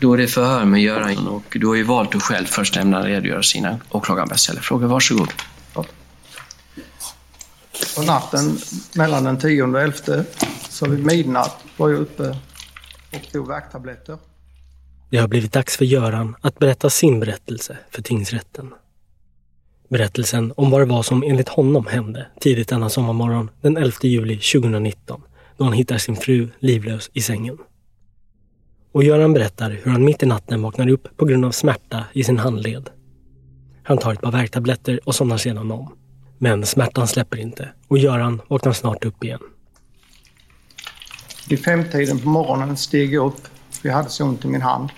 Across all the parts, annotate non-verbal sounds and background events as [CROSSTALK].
Då är det förhör med Göran och du har ju valt att själv först ämna redogöra sina åklagaren bäst ställer frågor. Varsågod. På natten mellan den 10 och 11 så vid midnatt var jag uppe och tog värktabletter. Det har blivit dags för Göran att berätta sin berättelse för tingsrätten. Berättelsen om vad det var som enligt honom hände tidigt denna sommarmorgon den 11 juli 2019 då han hittar sin fru livlös i sängen. Och Göran berättar hur han mitt i natten vaknar upp på grund av smärta i sin handled. Han tar ett par värktabletter och somnar sedan om. Men smärtan släpper inte och Göran vaknar snart upp igen. Vid femtiden på morgonen steg jag upp. för Jag hade så ont i min hand.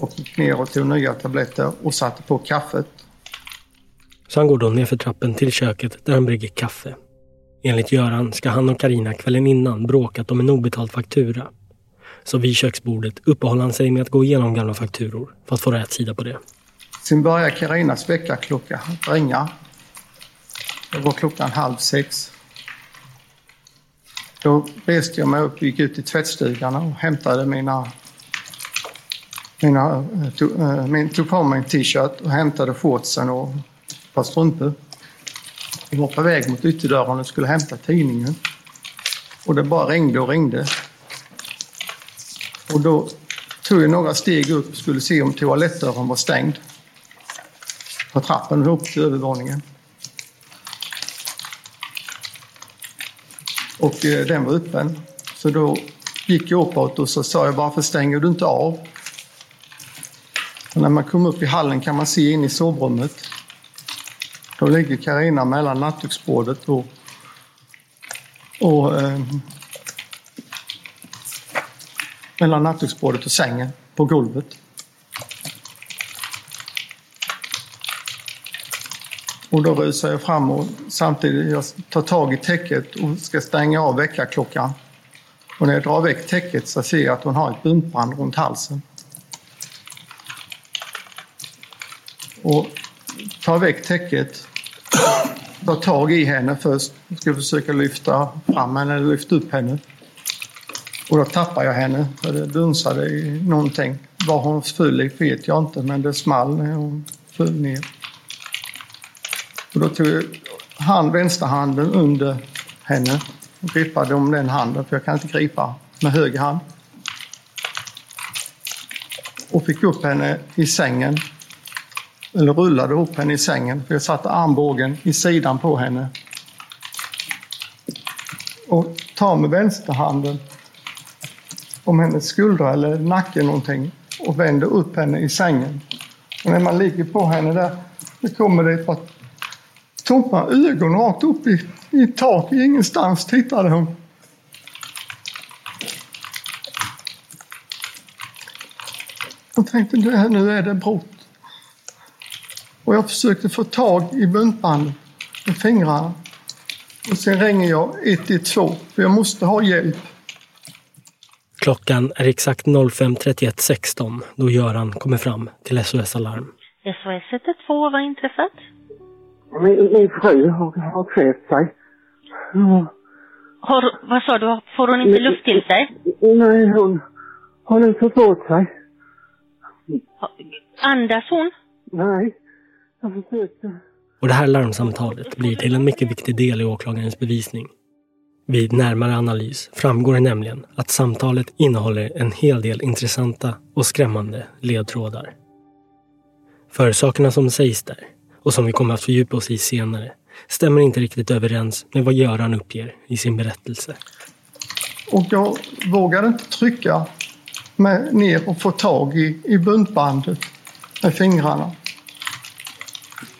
Och gick ner och tog nya tabletter och satte på kaffet. Så han går då nerför trappen till köket där han brygger kaffe. Enligt Göran ska han och Karina kvällen innan bråkat om en obetald faktura. Så vid köksbordet uppehåller han sig med att gå igenom gamla fakturor för att få rätt sida på det. Sen började Karinas väckarklocka ringa. Det var klockan halv sex. Då reste jag mig upp och gick ut i tvättstugan och hämtade mina... mina eh, tog, eh, min, tog på mig en t-shirt och hämtade shortsen och ett par strumpor. Jag var på väg mot ytterdörren och skulle hämta tidningen. Och det bara ringde och ringde. Och då tog jag några steg upp och skulle se om toalettdörren var stängd. På trappen upp till övervåningen. Och eh, den var öppen. Så då gick jag uppåt och så sa jag varför stänger du inte av? Och när man kom upp i hallen kan man se in i sovrummet. Då ligger Karina mellan nattduksbordet och, och eh, mellan nattduksbordet och sängen på golvet. Och då rusar jag fram och samtidigt jag tar tag i täcket och ska stänga av väckarklockan. Och när jag drar väck täcket så ser jag att hon har ett buntband runt halsen. Och tar väck täcket, tar tag i henne först, ska försöka lyfta fram henne eller lyfta upp henne. Och då tappade jag henne, för det dunsade i någonting. Vad hon föll i vet jag inte, men det small när hon föll ner. Och då tog jag hand, vänsterhanden under henne och gripade om den handen, för jag kan inte gripa med höger hand. Och fick upp henne i sängen. Eller rullade upp henne i sängen, för jag satte armbågen i sidan på henne. Och tar med vänsterhanden om hennes skuldra eller nacke någonting och vänder upp henne i sängen. Och när man ligger på henne där, då kommer det ett par tomma ögon rakt upp i, i tak. Ingenstans tittade hon. Jag tänkte nu är det brott. Och jag försökte få tag i buntbandet med fingrarna. Och sen ringer jag 112 för jag måste ha hjälp. Klockan är exakt 05.31.16 då Göran kommer fram till SOS Alarm. SOS 112, vad har inträffat? Min, min fru har, har kvävt sig. Har, vad sa du, får hon inte luft till sig? Nej, hon har inte fått åt sig. Andas hon? Nej, jag försökte. Och det här larmsamtalet blir till en mycket viktig del i åklagarens bevisning. Vid närmare analys framgår det nämligen att samtalet innehåller en hel del intressanta och skrämmande ledtrådar. För sakerna som sägs där, och som vi kommer att fördjupa oss i senare, stämmer inte riktigt överens med vad Göran uppger i sin berättelse. Och jag vågade inte trycka mig ner och få tag i, i buntbandet med fingrarna.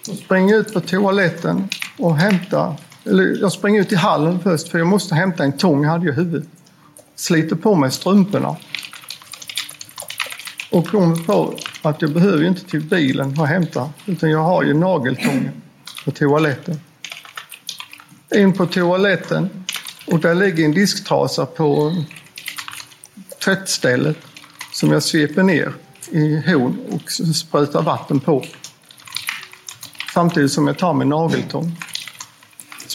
Jag springer ut på toaletten och hämtar, eller jag springer ut i hallen först för jag måste hämta en tång, hade jag i huvudet. Sliter på mig strumporna. Och kommer på att jag behöver inte till bilen och hämta, utan jag har ju nageltången på toaletten. In på toaletten och där ligger en disktrasa på tvättstället som jag sveper ner i horn och sprutar vatten på. Samtidigt som jag tar min nageltång.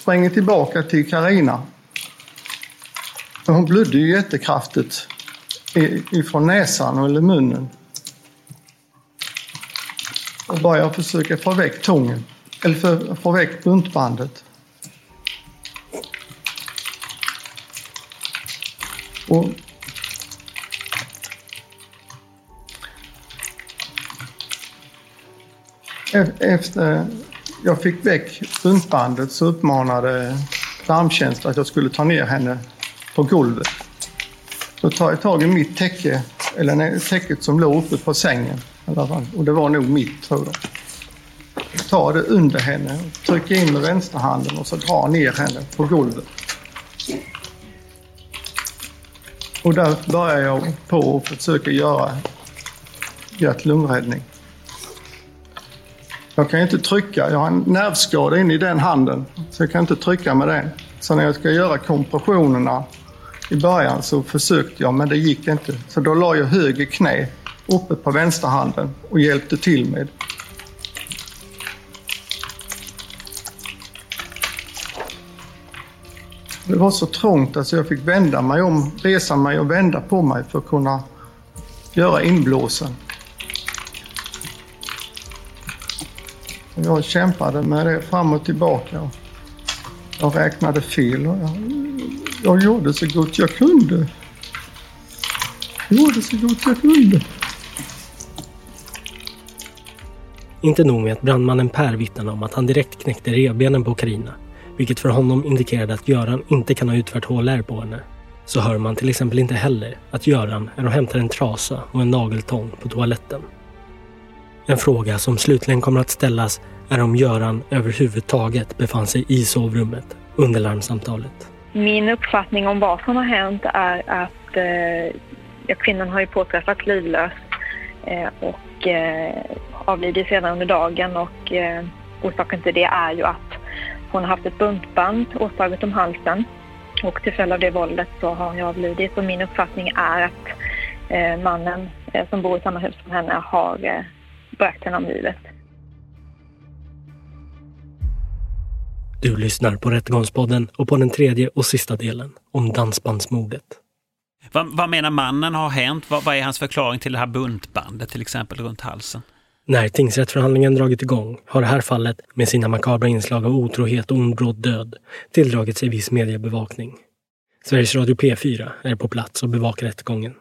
Springer tillbaka till Karina. Hon blödde ju jättekraftigt ifrån näsan eller munnen. Och börjar försöka få väck tången, eller få, få väck buntbandet. Och efter jag fick väck buntbandet så uppmanade larmtjänsten att jag skulle ta ner henne på golvet. Då tar jag tag i mitt täcke, eller täcket som låg uppe på sängen. Och det var nog mitt tror jag. jag tar det under henne, trycker in med vänsterhanden och så drar ner henne på golvet. Och där börjar jag på att försöka göra hjärt-lungräddning. Jag kan inte trycka, jag har en nervskada inne i den handen så jag kan inte trycka med den. Så när jag ska göra kompressionerna i början så försökte jag men det gick inte. Så då la jag höger knä uppe på vänsterhanden och hjälpte till med. Det var så trångt att jag fick vända mig om, resa mig och vända på mig för att kunna göra inblåsen. Jag kämpade med det fram och tillbaka. Jag räknade fel och jag, jag gjorde så gott jag kunde. Jag gjorde så gott jag kunde. Inte nog med att brandmannen Per vittnade om att han direkt knäckte revbenen på Karina, vilket för honom indikerade att Göran inte kan ha utfört HLR på henne. Så hör man till exempel inte heller att Göran är och hämtar en trasa och en nageltång på toaletten. En fråga som slutligen kommer att ställas är om Göran överhuvudtaget befann sig i sovrummet under larmsamtalet. Min uppfattning om vad som har hänt är att eh, ja, kvinnan har ju påträffats livlös eh, och eh, avlidit senare under dagen och eh, orsaken till det är ju att hon har haft ett buntband åtaget om halsen och till följd av det våldet så har hon ju avlidit och min uppfattning är att eh, mannen eh, som bor i samma hus som henne har eh, henne om livet. Du lyssnar på Rättegångspodden och på den tredje och sista delen om dansbandsmordet. Vad, vad menar mannen har hänt? Vad, vad, är hans förklaring till det här buntbandet till exempel runt halsen? När tingsrättsförhandlingen dragit igång har det här fallet med sina makabra inslag av otrohet och ond död tilldragit sig viss mediebevakning. Sveriges Radio P4 är på plats och bevakar rättegången.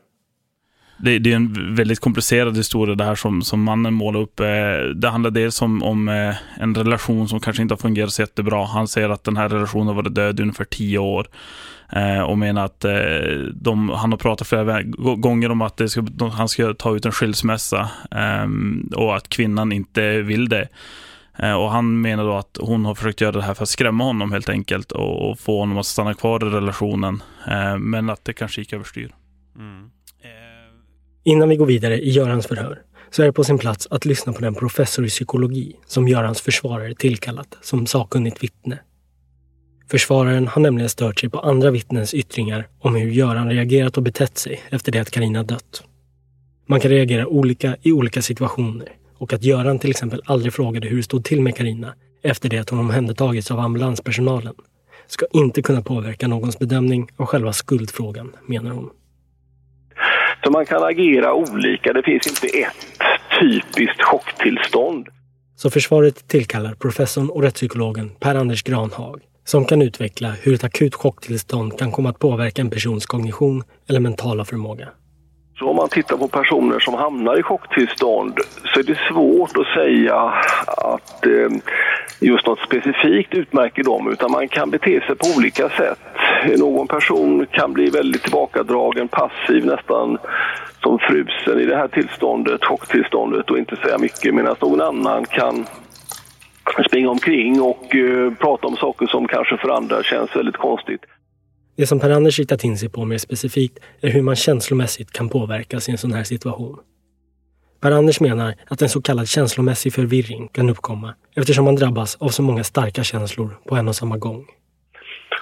Det, det, är en väldigt komplicerad historia det här som, som mannen målar upp. Eh, det handlar dels om, om eh, en relation som kanske inte har fungerat så jättebra. Han säger att den här relationen har varit död i ungefär tio år. Eh, och menar att de, han har pratat flera gånger om att ska, han ska ta ut en skilsmässa och att kvinnan inte vill det. Och Han menar då att hon har försökt göra det här för att skrämma honom helt enkelt och, få honom att stanna kvar i relationen. Men att det kanske gick överstyr. Mm. Innan vi går vidare i Görans förhör så är det på sin plats att lyssna på den professor i psykologi som Görans försvarare tillkallat som sakkunnigt vittne. Försvararen har nämligen stört sig på andra vittnens yttringar om hur Göran reagerat och betett sig efter det att Karina dött. Man kan reagera olika i olika situationer och att Göran till exempel aldrig frågade hur det stod till med Karina efter det att hon omhändertagits av ambulanspersonalen ska inte kunna påverka någons bedömning av själva skuldfrågan, menar hon. Så man kan agera olika. Det finns inte ett typiskt chocktillstånd. Så försvaret tillkallar professorn och rättspsykologen Per-Anders Granhag som kan utveckla hur ett akut chocktillstånd kan komma att påverka en persons kognition eller mentala förmåga. Så om man tittar på personer som hamnar i chocktillstånd så är det svårt att säga att eh, just något specifikt utmärker dem utan man kan bete sig på olika sätt. Någon person kan bli väldigt tillbakadragen, passiv, nästan som frusen i det här tillståndet, chocktillståndet och inte säga mycket medan någon annan kan springa omkring och eh, prata om saker som kanske för andra känns väldigt konstigt. Det som Per-Anders riktat in sig på mer specifikt är hur man känslomässigt kan påverkas i en sån här situation. Per-Anders menar att en så kallad känslomässig förvirring kan uppkomma eftersom man drabbas av så många starka känslor på en och samma gång.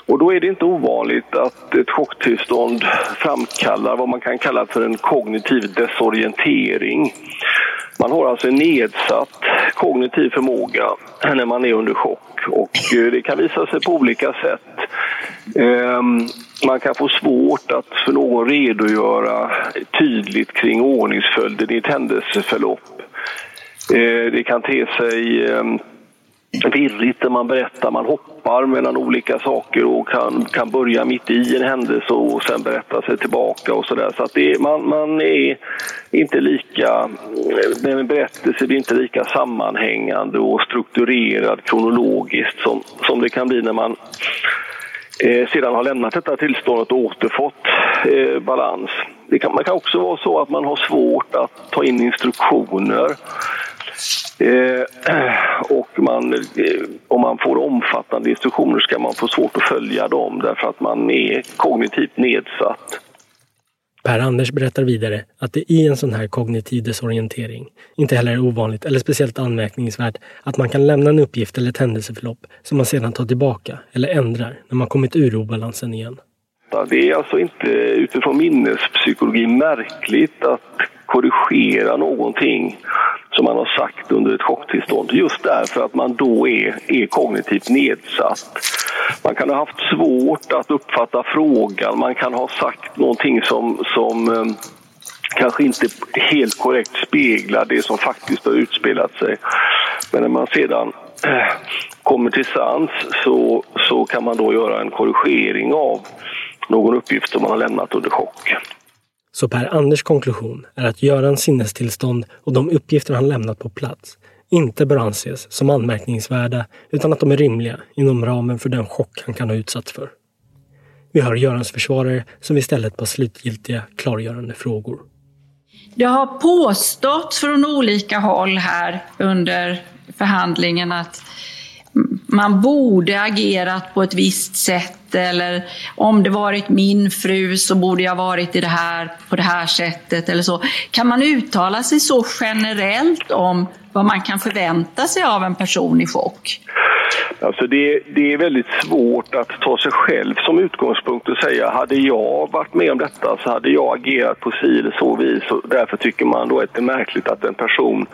Och då är det inte ovanligt att ett chocktillstånd framkallar vad man kan kalla för en kognitiv desorientering. Man har alltså en nedsatt kognitiv förmåga när man är under chock och eh, det kan visa sig på olika sätt. Ehm, man kan få svårt att för någon redogöra tydligt kring ordningsföljden i ett händelseförlopp. Eh, det kan te sig ehm, virrigt när man berättar. Man hoppar mellan olika saker och kan, kan börja mitt i en händelse och sen berätta sig tillbaka och sådär. Så att det, man, man är inte lika, en berättelse blir inte lika sammanhängande och strukturerad kronologiskt som, som det kan bli när man eh, sedan har lämnat detta tillståndet och återfått eh, balans. Det kan, man kan också vara så att man har svårt att ta in instruktioner Eh, [CLEARS THROAT] och man, eh, om man får omfattande instruktioner ska man få svårt att följa dem därför att man är kognitivt nedsatt. Per-Anders berättar vidare att det i en sån här kognitiv desorientering inte heller är ovanligt eller speciellt anmärkningsvärt att man kan lämna en uppgift eller ett händelseförlopp som man sedan tar tillbaka eller ändrar när man kommit ur obalansen igen. Det är alltså inte utifrån minnespsykologi märkligt att korrigera någonting som man har sagt under ett chocktillstånd. Just därför att man då är, är kognitivt nedsatt. Man kan ha haft svårt att uppfatta frågan, man kan ha sagt någonting som, som eh, kanske inte helt korrekt speglar det som faktiskt har utspelat sig. Men när man sedan eh, kommer till sans så, så kan man då göra en korrigering av någon uppgift som man har lämnat under chock. Så Per Anders konklusion är att Görans sinnestillstånd och de uppgifter han lämnat på plats inte bör anses som anmärkningsvärda utan att de är rimliga inom ramen för den chock han kan ha utsatts för. Vi hör Görans försvarare som istället på slutgiltiga klargörande frågor. Det har påståtts från olika håll här under förhandlingen att man borde agerat på ett visst sätt eller om det varit min fru så borde jag varit i det här på det här sättet eller så. Kan man uttala sig så generellt om vad man kan förvänta sig av en person i chock? Alltså det, det är väldigt svårt att ta sig själv som utgångspunkt och säga hade jag varit med om detta så hade jag agerat på si eller så vis. Och därför tycker man då att det är märkligt att en person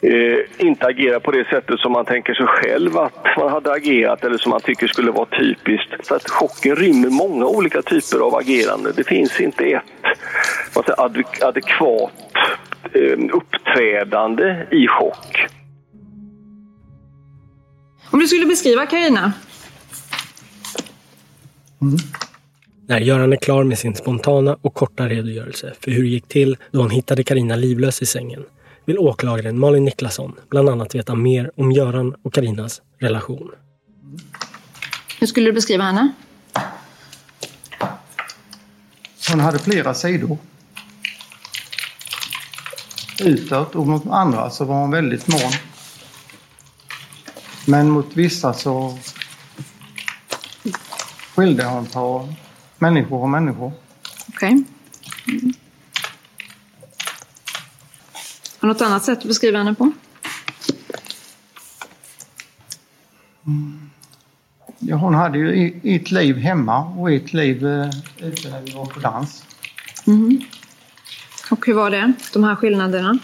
eh, inte agerar på det sättet som man tänker sig själv att man hade agerat eller som man tycker skulle vara typiskt. Så att chocken rymmer många olika typer av agerande. Det finns inte ett vad säger, adekvat eh, uppträdande i chock. Om du skulle beskriva Karina? Mm. När Göran är klar med sin spontana och korta redogörelse för hur det gick till då han hittade Karina livlös i sängen vill åklagaren Malin Niklasson bland annat veta mer om Göran och Karinas relation. Hur skulle du beskriva henne? Hon hade flera sidor. Utåt och mot andra så var hon väldigt mån. Men mot vissa så skilde hon på människor och människor. Okej. Okay. Mm. Har något annat sätt att beskriva henne på? Mm. Ja, hon hade ju ett liv hemma och ett liv eh, ute när vi var på dans. Mhm. Och hur var det, de här skillnaderna?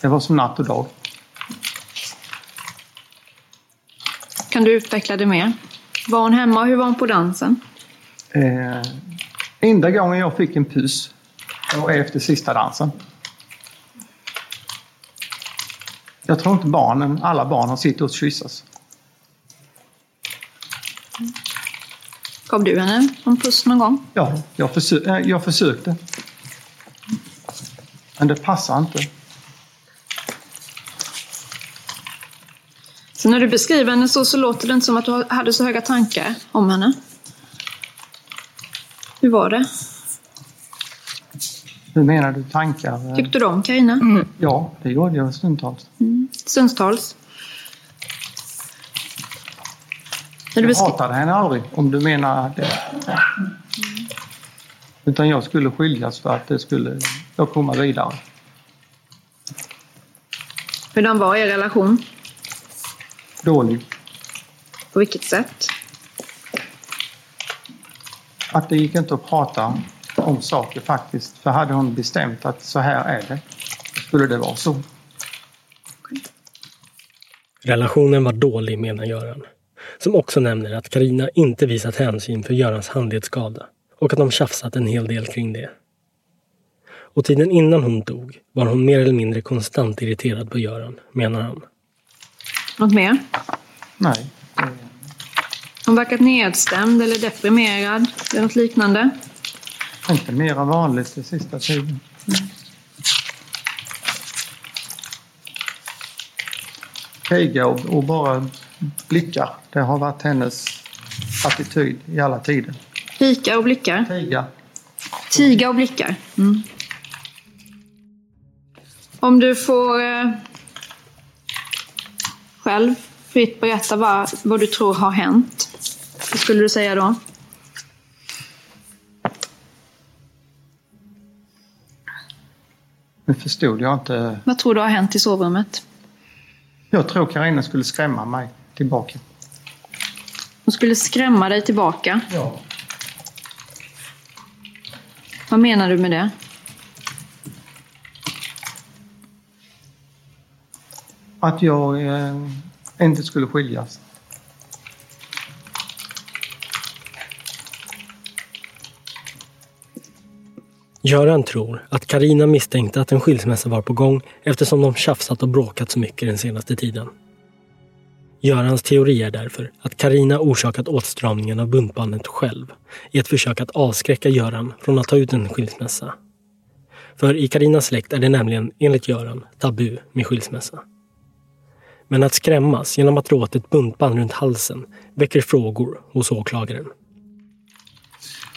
Det var som natt och dag. Kan du utveckla det mer? Var hon hemma och hur var hon på dansen? Eh, enda gången jag fick en puss det var efter sista dansen. Jag tror inte barnen, alla barn har sitt och kyssas. Gav du henne en puss någon gång? Ja, jag, försö- eh, jag försökte. Men det passar inte. Så när du beskriver henne så, så låter det inte som att du hade så höga tankar om henne. Hur var det? Hur menar du tankar? Tyckte du om Carina? Ja, det gjorde jag stundtals. Stundtals? När du Jag beskri- hatade henne aldrig, om du menar det. Utan jag skulle skiljas för att det skulle jag komma vidare. Hurdan var er relation? Dålig. På vilket sätt? Att det gick inte att prata om saker faktiskt. För hade hon bestämt att så här är det, skulle det vara så. Relationen var dålig menar Göran. Som också nämner att Karina inte visat hänsyn för Görans handledsskada och att de tjafsat en hel del kring det. Och tiden innan hon dog var hon mer eller mindre konstant irriterad på Göran, menar han. Något mer? Nej. Hon verkat nedstämd eller deprimerad eller något liknande. Inte mer vanligt den sista tiden. Kriga och, och bara blicka. Det har varit hennes attityd i alla tider. Fika och blickar. Tiga. Tiga och blickar. Mm. Om du får eh, själv fritt berätta vad, vad du tror har hänt. Vad skulle du säga då? Nu förstod jag inte. Vad tror du har hänt i sovrummet? Jag tror Karina skulle skrämma mig tillbaka. Hon skulle skrämma dig tillbaka. Ja. Vad menar du med det? Att jag eh, inte skulle skiljas. Göran tror att Karina misstänkte att en skilsmässa var på gång eftersom de tjafsat och bråkat så mycket den senaste tiden. Görans teori är därför att Karina orsakat åtstramningen av buntbandet själv i ett försök att avskräcka Göran från att ta ut en skilsmässa. För i Karinas släkt är det nämligen, enligt Göran, tabu med skilsmässa. Men att skrämmas genom att dra åt ett buntband runt halsen väcker frågor hos åklagaren.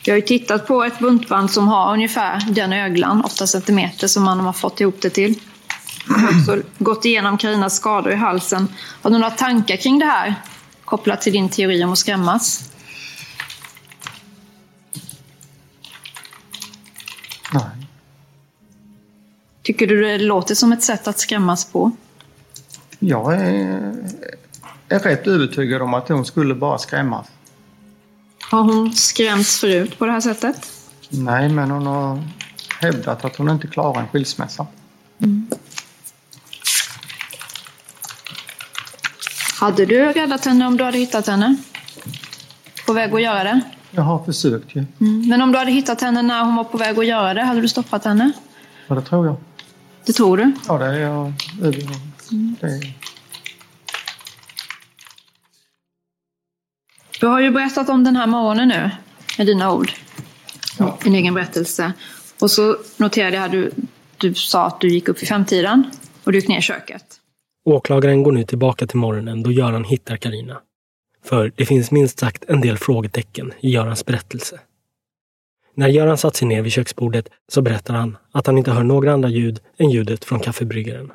Jag har ju tittat på ett buntband som har ungefär den öglan, 8 cm, som man har fått ihop det till. Jag har också gått igenom Karinas skador i halsen. Har du några tankar kring det här? Kopplat till din teori om att skrämmas? Nej. Tycker du det låter som ett sätt att skrämmas på? Jag är, är rätt övertygad om att hon skulle bara skrämmas. Har hon skrämts förut på det här sättet? Nej, men hon har hävdat att hon inte klarar en skilsmässa. Hade du räddat henne om du hade hittat henne? På väg att göra det? Jag har försökt ju. Mm. Men om du hade hittat henne när hon var på väg att göra det, hade du stoppat henne? Ja, det tror jag. Det tror du? Ja, det är jag Mm. det är... Du har ju berättat om den här morgonen nu, med dina ord. Din egen berättelse. Och så noterade jag att du, du sa att du gick upp vid femtiden och du gick ner i köket. Åklagaren går nu tillbaka till morgonen då Göran hittar Karina. För det finns minst sagt en del frågetecken i Görans berättelse. När Göran satt sig ner vid köksbordet så berättar han att han inte hör några andra ljud än ljudet från kaffebryggaren.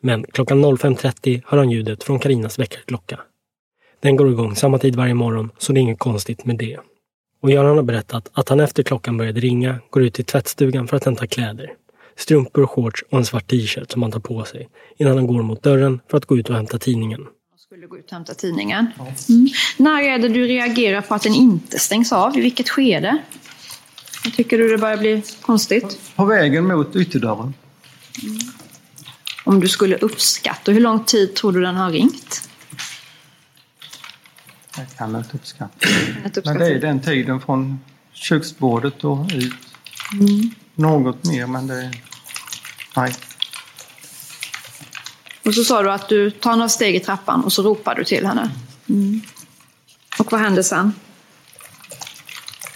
Men klockan 05.30 hör han ljudet från Karinas väckarklocka. Den går igång samma tid varje morgon så det är inget konstigt med det. Och Göran har berättat att han efter klockan började ringa går ut till tvättstugan för att hämta kläder. Strumpor, shorts och en svart t-shirt som han tar på sig innan han går mot dörren för att gå ut och hämta tidningen. Skulle gå ut och hämta tidningen. Mm. När är det du reagerar på att den inte stängs av? I vilket skede? Tycker du det börjar bli konstigt? På vägen mot ytterdörren. Om du skulle uppskatta, hur lång tid tror du den har ringt? Jag kan inte uppskatta. Men det är den tiden från köksbordet och ut. Mm. Något mer men det. Nej. Och så sa du att du tar några steg i trappan och så ropar du till henne. Mm. Och vad hände sen?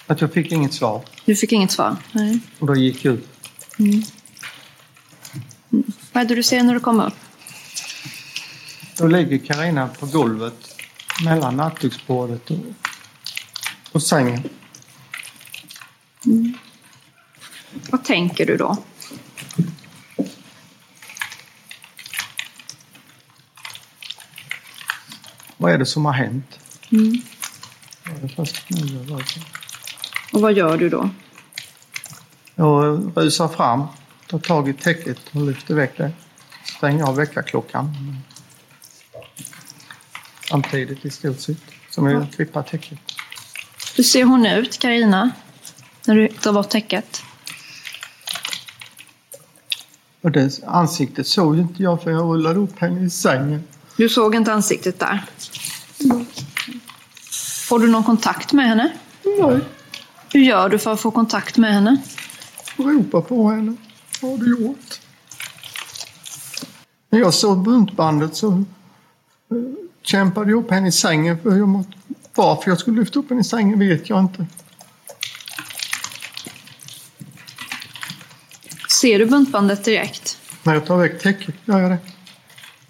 Att jag fick inget svar. Du fick inget svar? Nej. Och då gick jag ut. Mm. Mm. Vad är det du ser när du kommer upp? Då ligger Karina på golvet mellan nattduksbordet och, och sängen. Mm. Vad tänker du då? Vad är det som har hänt? Mm. Och vad gör du då? Jag rusar fram, tar tag i täcket och lyfter väck det. Stänger av väckarklockan. Samtidigt i stort sett som jag klippar täcket. Hur ser hon ut, Karina? När du tar bort täcket? Och det ansiktet såg inte jag för jag rullade upp henne i sängen. Du såg inte ansiktet där? Får du någon kontakt med henne? Nej. Hur gör du för att få kontakt med henne? Ropa på henne. Vad har du gjort? När jag såg buntbandet så kämpade upp henne i sängen. För jag måtte, varför jag skulle lyfta upp henne i sängen vet jag inte. Ser du buntbandet direkt? När jag tar väck täcket gör jag det.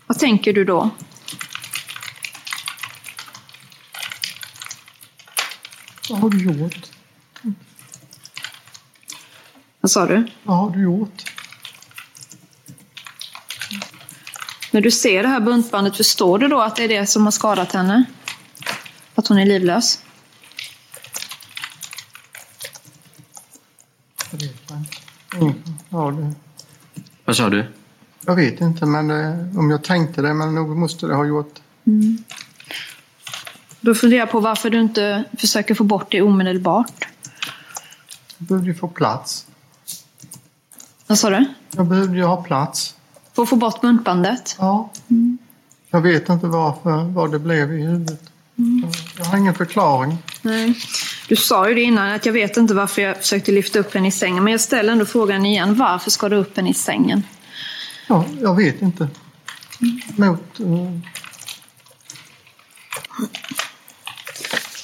Vad tänker du då? Vad har du gjort? Vad sa du? Vad har du gjort? När du ser det här buntbandet, förstår du då att det är det som har skadat henne? Att hon är livlös? Jag vet inte. Mm. Ja, det, Vad sa du? jag vet inte men eh, om jag tänkte det men nog måste det ha gjort. Mm. Då funderar jag på varför du inte försöker få bort det omedelbart. Jag behövde ju få plats. Vad sa du? Jag behövde ju ha plats. För att få bort buntbandet? Ja. Jag vet inte varför, vad det blev i huvudet. Jag har ingen förklaring. Nej. Du sa ju det innan att jag vet inte varför jag försökte lyfta upp henne i sängen. Men jag ställer ändå frågan igen. Varför ska du upp henne i sängen? Ja, jag vet inte. Mot... eh,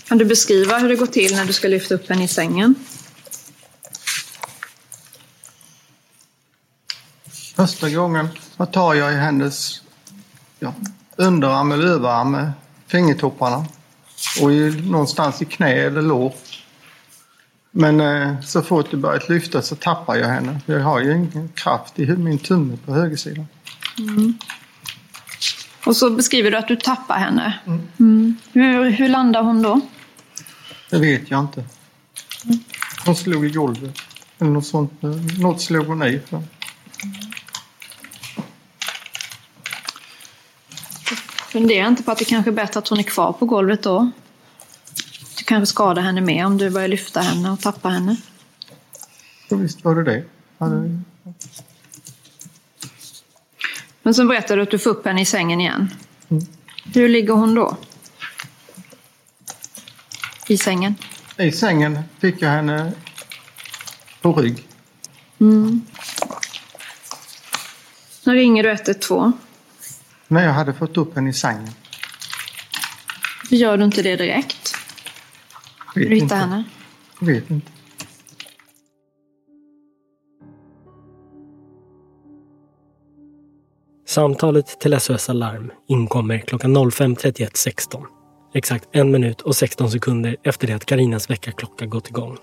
Kan du beskriva hur det går till när du ska lyfta upp henne i sängen? Första gången så tar jag i hennes ja, underarm eller överarm med fingertopparna och i, någonstans i knä eller lår. Men eh, så fort det börjat lyfta så tappar jag henne. Jag har ju ingen kraft i min tumme på högersidan. Mm. Och så beskriver du att du tappar henne. Mm. Hur, hur landar hon då? Det vet jag inte. Hon slog i golvet. Eller något sånt. Något slog hon i. För. Funderar inte på att det kanske är bättre att hon är kvar på golvet då? Du kanske skadar henne mer om du börjar lyfta henne och tappa henne. Så visst var det det. Ja, det Men sen berättade du att du får upp henne i sängen igen. Mm. Hur ligger hon då? I sängen? I sängen fick jag henne på rygg. Mm. När ringer du 112? När jag hade fått upp henne i sängen. Gör du inte det direkt? Vet du hittar inte. henne? Vet inte. Samtalet till SOS Alarm inkommer klockan 05.31.16. Exakt en minut och 16 sekunder efter det att Karinas väckarklocka gått igång.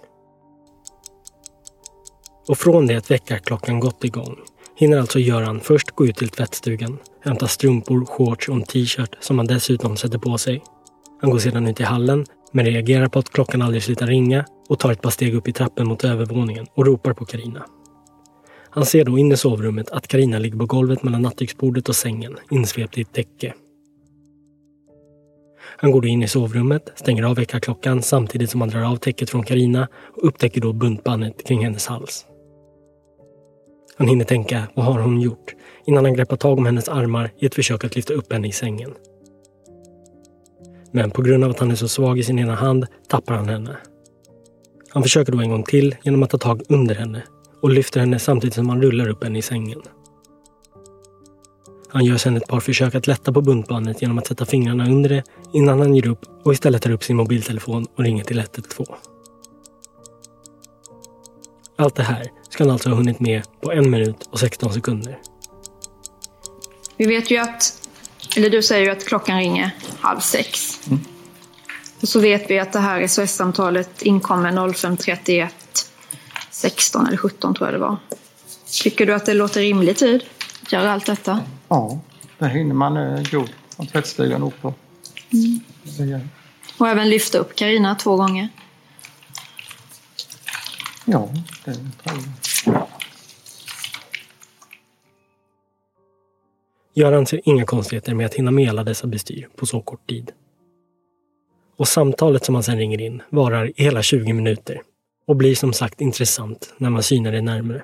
Och från det att väckarklockan gått igång hinner alltså Göran först gå ut till tvättstugan, hämta strumpor, shorts och en t-shirt som han dessutom sätter på sig. Han går sedan ut i hallen, men reagerar på att klockan aldrig slutar ringa och tar ett par steg upp i trappen mot övervåningen och ropar på Karina. Han ser då in i sovrummet att Karina ligger på golvet mellan nattduksbordet och sängen, insvept i ett täcke. Han går då in i sovrummet, stänger av väckarklockan samtidigt som han drar av täcket från Karina och upptäcker då buntbandet kring hennes hals. Han hinner tänka, vad har hon gjort? Innan han greppar tag om hennes armar i ett försök att lyfta upp henne i sängen. Men på grund av att han är så svag i sin ena hand tappar han henne. Han försöker då en gång till genom att ta tag under henne och lyfter henne samtidigt som han rullar upp henne i sängen. Han gör sedan ett par försök att lätta på buntbandet genom att sätta fingrarna under det innan han ger upp och istället tar upp sin mobiltelefon och ringer till 112. Allt det här ska han alltså ha hunnit med på en minut och 16 sekunder. Vi vet ju att, eller du säger ju att klockan ringer halv sex. Mm. Och så vet vi att det här SOS-samtalet inkommer 05.31 16 eller 17 tror jag det var. Tycker du att det låter rimlig tid att göra allt detta? Ja, där hinner man eh, gå från tvättstugan upp på. Mm. Det Och även lyfta upp Karina två gånger. Ja, det tror jag. Göran ser inga konstigheter med att hinna med alla dessa bestyr på så kort tid. Och samtalet som han sen ringer in varar i hela 20 minuter och blir som sagt intressant när man synar det närmare.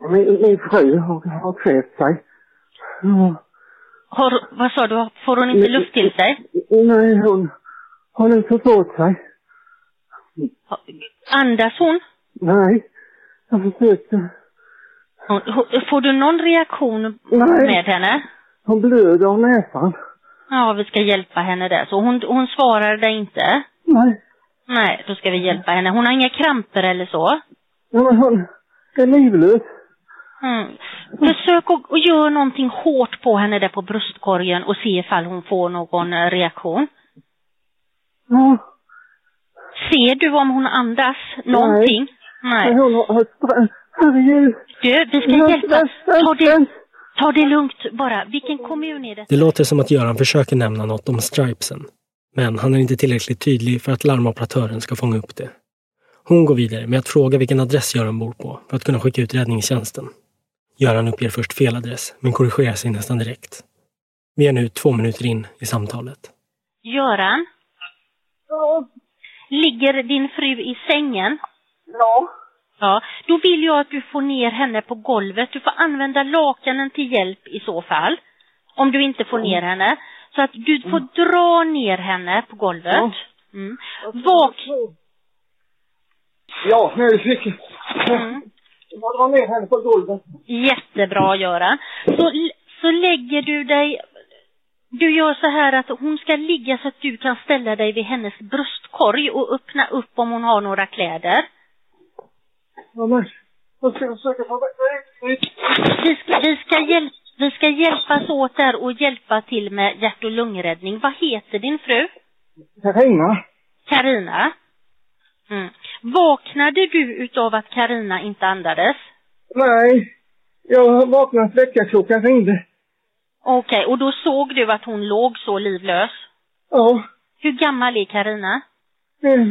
Min, min fru har, har kvävt sig. Ja. Har, vad sa du, får hon inte luft till sig? Nej, hon har nu fått bort sig. Andas hon? Nej, jag försökte. hon? hon- Får du någon reaktion Nej. med henne? Hon blöder av näsan. Ja, vi ska hjälpa henne där. Så hon, hon svarar dig inte? Nej. Nej, då ska vi hjälpa henne. Hon har inga kramper eller så? Ja, men hon är livlös. Mm. Försök att, att göra någonting hårt på henne där på bröstkorgen och se ifall hon får någon eh, reaktion. Ja. Ser du om hon andas någonting? Nej. Herregud. Du, vi ska hjälpa. Ta det, ta det lugnt bara. Vilken kommun är det? Det låter som att Göran försöker nämna något om stripesen. Men han är inte tillräckligt tydlig för att larmoperatören ska fånga upp det. Hon går vidare med att fråga vilken adress Göran bor på för att kunna skicka ut räddningstjänsten. Göran uppger först fel adress, men korrigerar sig nästan direkt. Vi är nu två minuter in i samtalet. Göran? Ligger din fru i sängen? Ja. Ja, då vill jag att du får ner henne på golvet. Du får använda lakanen till hjälp i så fall. Om du inte får ner henne. Så att du får dra ner henne på golvet. Mm. Vak... Ja, nu fick Mm. Dra ner henne på golvet. Jättebra Göran. Så, så lägger du dig... Du gör så här att hon ska ligga så att du kan ställa dig vid hennes bröstkorg och öppna upp om hon har några kläder. Ja, men jag ska försöka få ut. Vi ska, vi, ska hjälp, vi ska hjälpas åt där och hjälpa till med hjärt och lungräddning. Vad heter din fru? Carina. Karina. Mm. Vaknade du utav att Karina inte andades? Nej, jag vaknade att väckarklockan ringde. Okej, och då såg du att hon låg så livlös? Ja. Hur gammal är Karina? Eh, eh,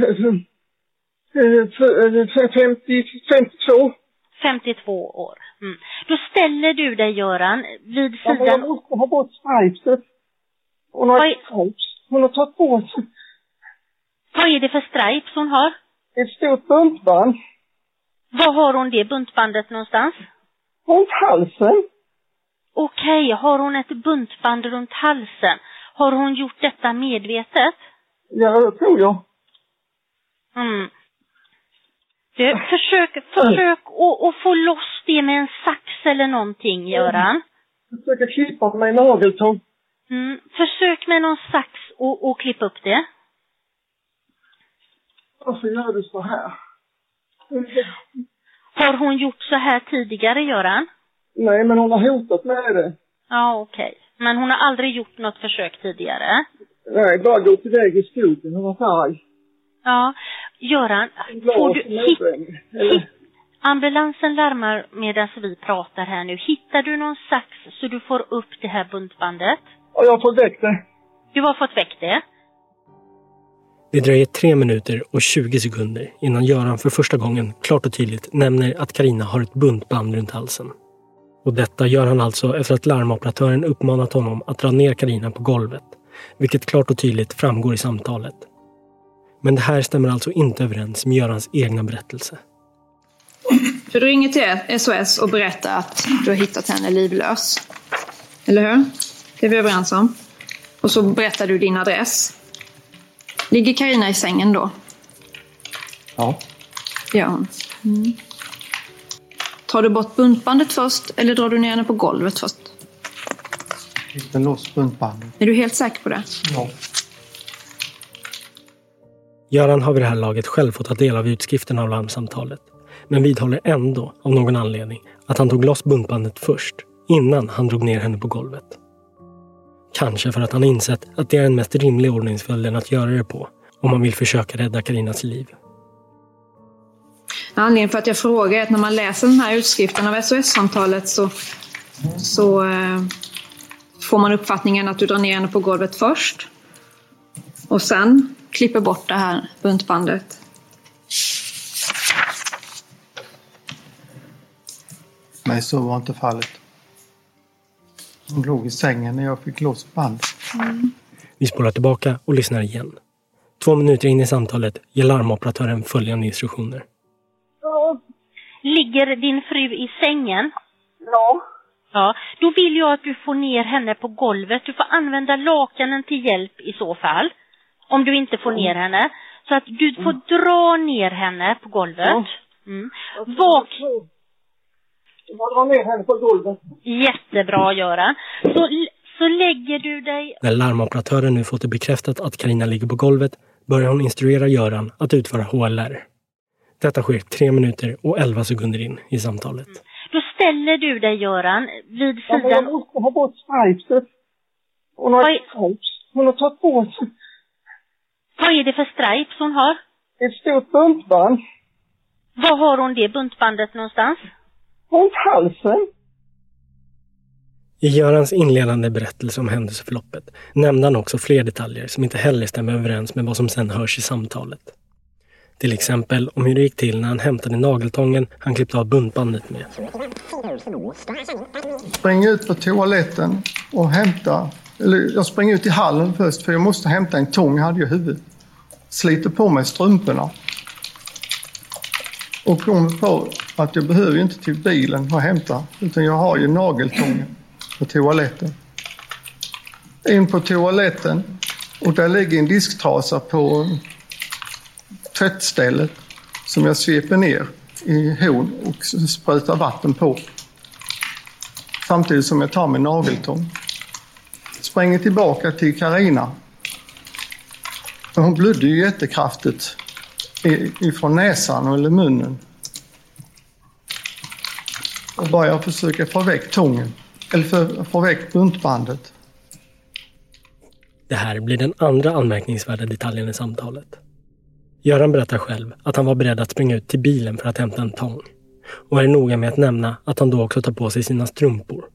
eh, 50, 52. 52 år. Mm. Då ställer du dig, Göran, vid Ja, men jag sidan... måste ha bort stripset. Hon har Vad är- stripes. Hon har tagit sig Vad är det för stripes hon har? Ett stort buntband Var har hon det buntbandet någonstans? runt halsen. Okej, har hon ett buntband runt halsen? Har hon gjort detta medvetet? Ja, det tror jag. Mm. Du, försök, försök att, att få loss det med en sax eller någonting, Göran. Jag försöker klippa med en nageltång. Mm. Försök med någon sax och, och klippa upp det. Varför gör du så här? Har hon gjort så här tidigare, Göran? Nej, men hon har hotat med det. Ja, okej. Men hon har aldrig gjort något försök tidigare? Nej, bara gått iväg i skogen och varit arg. Ja. Göran, får du... Hit. Eller? ambulansen larmar medan vi pratar här nu. Hittar du någon sax så du får upp det här buntbandet? Ja, jag har fått väck det. Du har fått väck det? Det dröjer 3 minuter och 20 sekunder innan Göran för första gången klart och tydligt nämner att Karina har ett buntband runt halsen. Och detta gör han alltså efter att larmoperatören uppmanat honom att dra ner Karina på golvet, vilket klart och tydligt framgår i samtalet. Men det här stämmer alltså inte överens med Görans egna berättelse. För du ringer till SOS och berättar att du har hittat henne livlös. Eller hur? Det är vi överens om. Och så berättar du din adress. Ligger Karina i sängen då? Ja. Det gör hon. Mm. Tar du bort buntbandet först eller drar du ner henne på golvet först? Klipper loss buntbandet. Är du helt säker på det? Ja. Göran har vid det här laget själv fått ta del av utskriften av larmsamtalet, men vidhåller ändå, av någon anledning, att han tog loss buntbandet först, innan han drog ner henne på golvet. Kanske för att han insett att det är den mest rimliga ordningsföljden att göra det på, om man vill försöka rädda Karinas liv. Anledningen för att jag frågar är att när man läser den här utskriften av SOS-samtalet så, så eh, får man uppfattningen att du drar ner henne på golvet först. Och sen klipper bort det här buntbandet. Men så var inte fallet. Hon låg i sängen när jag fick loss bandet. Vi spolar tillbaka och lyssnar igen. Två minuter in i samtalet ger larmoperatören följande instruktioner. Ligger din fru i sängen? Ja. Ja, då vill jag att du får ner henne på golvet. Du får använda lakanen till hjälp i så fall. Om du inte får ner henne. Så att du får dra ner henne på golvet. Mm. Vak... Jag drar ner henne på golvet. Jättebra Göran. Så, så lägger du dig... När larmoperatören nu fått det bekräftat att Karina ligger på golvet börjar hon instruera Göran att utföra HLR. Detta sker tre minuter och 11 sekunder in i samtalet. Då ställer du dig Göran vid Ja, men jag sidan... måste ha bort stripset. Hon har är- stripes. Hon har tagit sig Vad är det för stripes hon har? ett stort buntband Var har hon det buntbandet någonstans? Runt halsen. I Görans inledande berättelse om händelseförloppet nämnde han också fler detaljer som inte heller stämmer överens med vad som sen hörs i samtalet. Till exempel om hur det gick till när han hämtade nageltången han klippte av buntbandet med. Springer ut på toaletten och hämtar, eller jag springer ut i hallen först för jag måste hämta en tång, hade jag i huvudet. Sliter på mig strumporna. Och kommer på att jag behöver ju inte till bilen och hämta, utan jag har ju nageltången på toaletten. In på toaletten och där ligger en disktrasa på tvättstället som jag sveper ner i horn och sprutar vatten på. Samtidigt som jag tar min nageltång. Springer tillbaka till Karina. Hon blödde ju jättekraftigt ifrån näsan eller munnen. Och börjar försöka få väck tången. Eller få, få väck buntbandet. Det här blir den andra anmärkningsvärda detaljen i samtalet. Göran berättar själv att han var beredd att springa ut till bilen för att hämta en tång och är noga med att nämna att han då också tar på sig sina strumpor.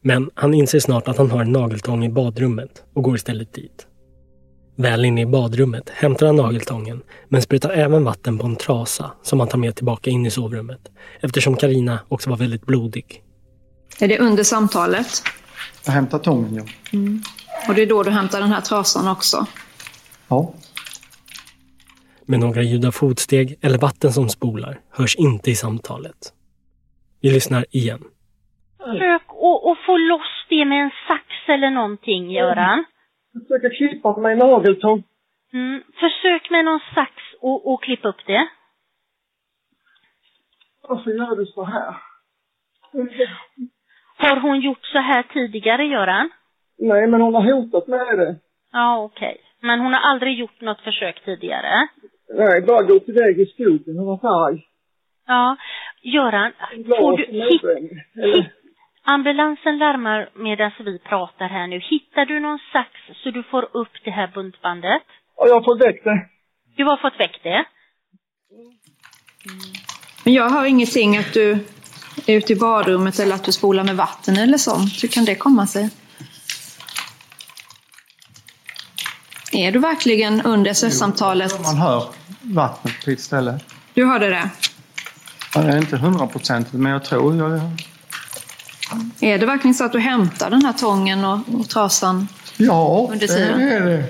Men han inser snart att han har en nageltång i badrummet och går istället dit. Väl inne i badrummet hämtar han nageltången men sprutar även vatten på en trasa som han tar med tillbaka in i sovrummet eftersom Karina också var väldigt blodig. Är det under samtalet? Jag hämtar tången, ja. Mm. Och det är då du hämtar den här trasan också? Ja. Men några ljud av fotsteg eller vatten som spolar hörs inte i samtalet. Vi lyssnar igen. Försök att, få loss det med en sax eller någonting, Göran. Försöka klippa med nageltång. Mm. Försök med någon sax och, och klippa upp det. Varför gör du så här? Har hon gjort så här tidigare, Göran? Nej, men hon har hotat med det. Ja, okej. Men hon har aldrig gjort något försök tidigare? Nej, bara gått iväg i skogen och varit arg. Ja. Göran, får du... Hit, hit, ambulansen larmar medan vi pratar här nu. Hittar du någon sax så du får upp det här buntbandet? Ja, jag har fått väck det. Du har fått väck det? Men jag har ingenting att du är ute i badrummet eller att du spolar med vatten eller sånt. Hur kan det komma sig? Är du verkligen under SS-samtalet? Man hör vattnet på ett ställe. Du hörde det? Ja, Jag är inte hundraprocentigt, men jag tror jag... Är det verkligen så att du hämtar den här tången och, och trasan Ja, under det tiden? är det.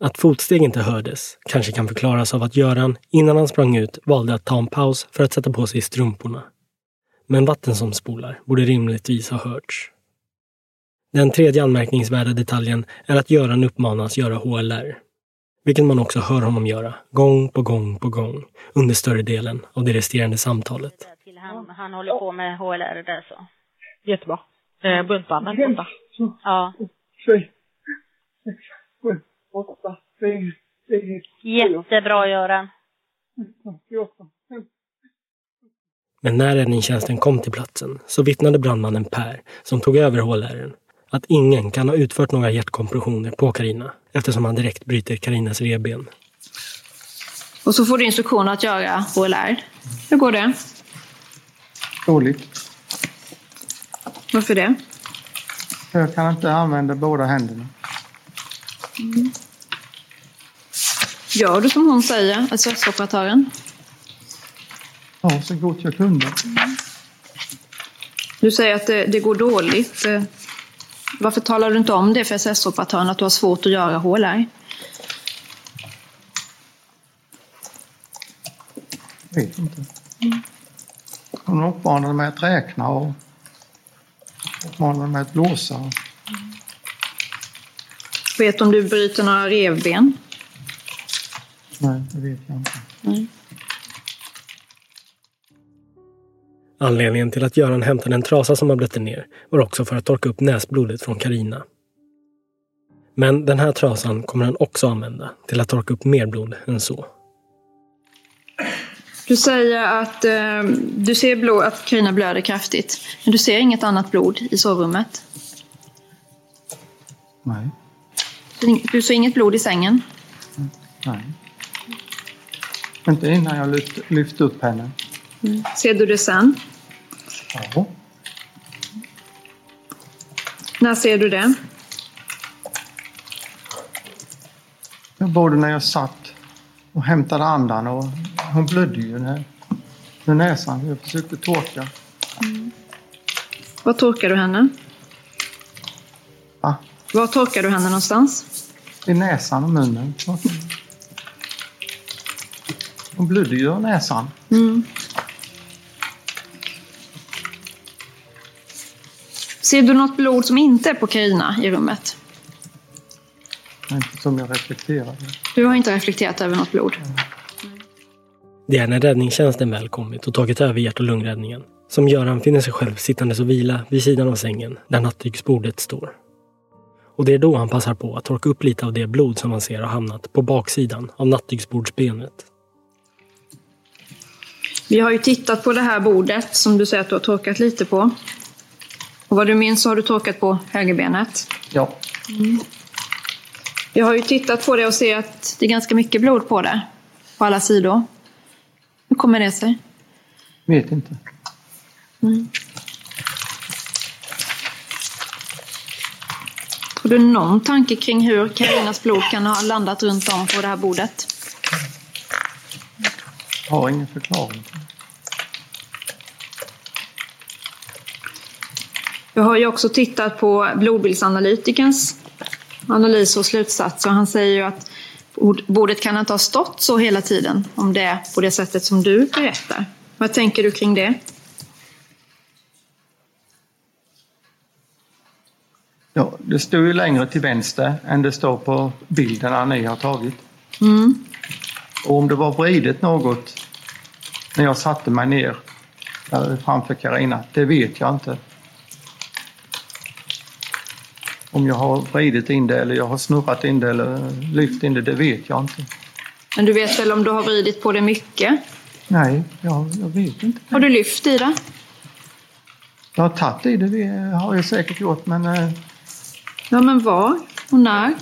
Att fotsteg inte hördes kanske kan förklaras av att Göran, innan han sprang ut, valde att ta en paus för att sätta på sig strumporna. Men vatten som spolar borde rimligtvis ha hörts. Den tredje anmärkningsvärda detaljen är att Göran uppmanas göra HLR. Vilket man också hör honom göra, gång på gång på gång, under större delen av det resterande samtalet. Till han, han håller på med HLR där så. Jättebra. Eh, buntbanden borta. Ja. Jättebra, Göran. Men när räddningstjänsten kom till platsen så vittnade brandmannen Per, som tog över HLR, att ingen kan ha utfört några hjärtkompressioner på Karina eftersom han direkt bryter Karinas revben. Och så får du instruktioner att göra HLR. Hur går det? Dåligt. Varför det? Jag kan inte använda båda händerna. Gör du som hon säger, SS-operatören? Ja, så gott jag kunde. Du säger att det, det går dåligt. Varför talar du inte om det för SS-operatören att du har svårt att göra HLR? Vet inte. Hon uppmanade mig att räkna och uppmanade mig att blåsa. Vet du om du bryter några revben? Nej, det vet jag inte. Anledningen till att Göran hämtade en trasa som har blött ner var också för att torka upp näsblodet från Karina. Men den här trasan kommer han också använda till att torka upp mer blod än så. Du säger att eh, du ser blod, att Carina blöder kraftigt. Men du ser inget annat blod i sovrummet? Nej, Du ser inget blod i sängen? nej. Inte innan jag lyft, lyft upp henne. Ser du det sen? Ja. När ser du det? Både när jag satt och hämtade andan och hon blödde ju när, med näsan. Jag försökte torka. Var torkar du henne? Va? Var torkar du henne någonstans? I näsan och munnen. Hon blödde ju av näsan. Mm. Ser du något blod som inte är på Carina i rummet? Inte som jag reflekterade. Du har inte reflekterat över något blod? Det är när räddningstjänsten väl kommit och tagit över hjärt och lungräddningen som Göran finner sig själv sittandes och vila vid sidan av sängen där nattduksbordet står. Och det är då han passar på att torka upp lite av det blod som han ser har hamnat på baksidan av nattduksbordsbenet. Vi har ju tittat på det här bordet som du säger att du har torkat lite på. Och vad du minns så har du torkat på högerbenet. Ja. Mm. Jag har ju tittat på det och ser att det är ganska mycket blod på det. På alla sidor. Hur kommer det sig? Vet inte. Mm. Har du någon tanke kring hur Karinas blod kan ha landat runt om på det här bordet? Jag har ingen förklaring. Jag har ju också tittat på blodbildsanalytikerns analys och slutsatser. Han säger ju att bordet kan inte ha stått så hela tiden om det är på det sättet som du berättar. Vad tänker du kring det? Ja, det står ju längre till vänster än det står på bilderna ni har tagit. Mm. Och om det var vridet något när jag satte mig ner framför Karina, det vet jag inte. Om jag har vridit in det eller jag har snurrat in det eller lyft in det, det vet jag inte. Men du vet väl om du har vridit på det mycket? Nej, jag, jag vet inte. Har du lyft i det? Jag har tagit i det, det har jag säkert gjort, men... eh, Ja, men var och när?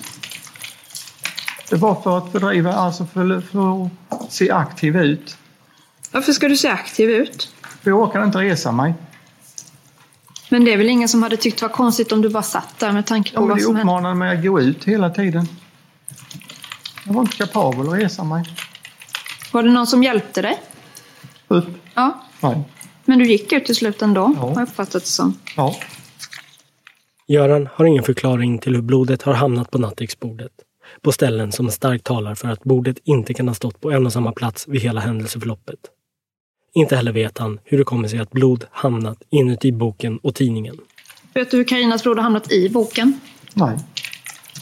Det var för att fördriva, alltså för, för att se aktiv ut. Varför ska du se aktiv ut? För jag orkar inte resa mig. Men det är väl ingen som hade tyckt det var konstigt om du bara satt där med tanke på Ja, men vad det som hände? uppmanade mig att gå ut hela tiden. Jag var inte kapabel att resa mig. Var det någon som hjälpte dig? Upp? Ja. Nej. Men du gick ut till slut ändå, har jag uppfattat det som. Ja. Göran har ingen förklaring till hur blodet har hamnat på nattduksbordet. På ställen som starkt talar för att bordet inte kan ha stått på en och samma plats vid hela händelseförloppet. Inte heller vet han hur det kommer sig att blod hamnat inuti boken och tidningen. Vet du hur Karinas blod har hamnat i boken? Nej.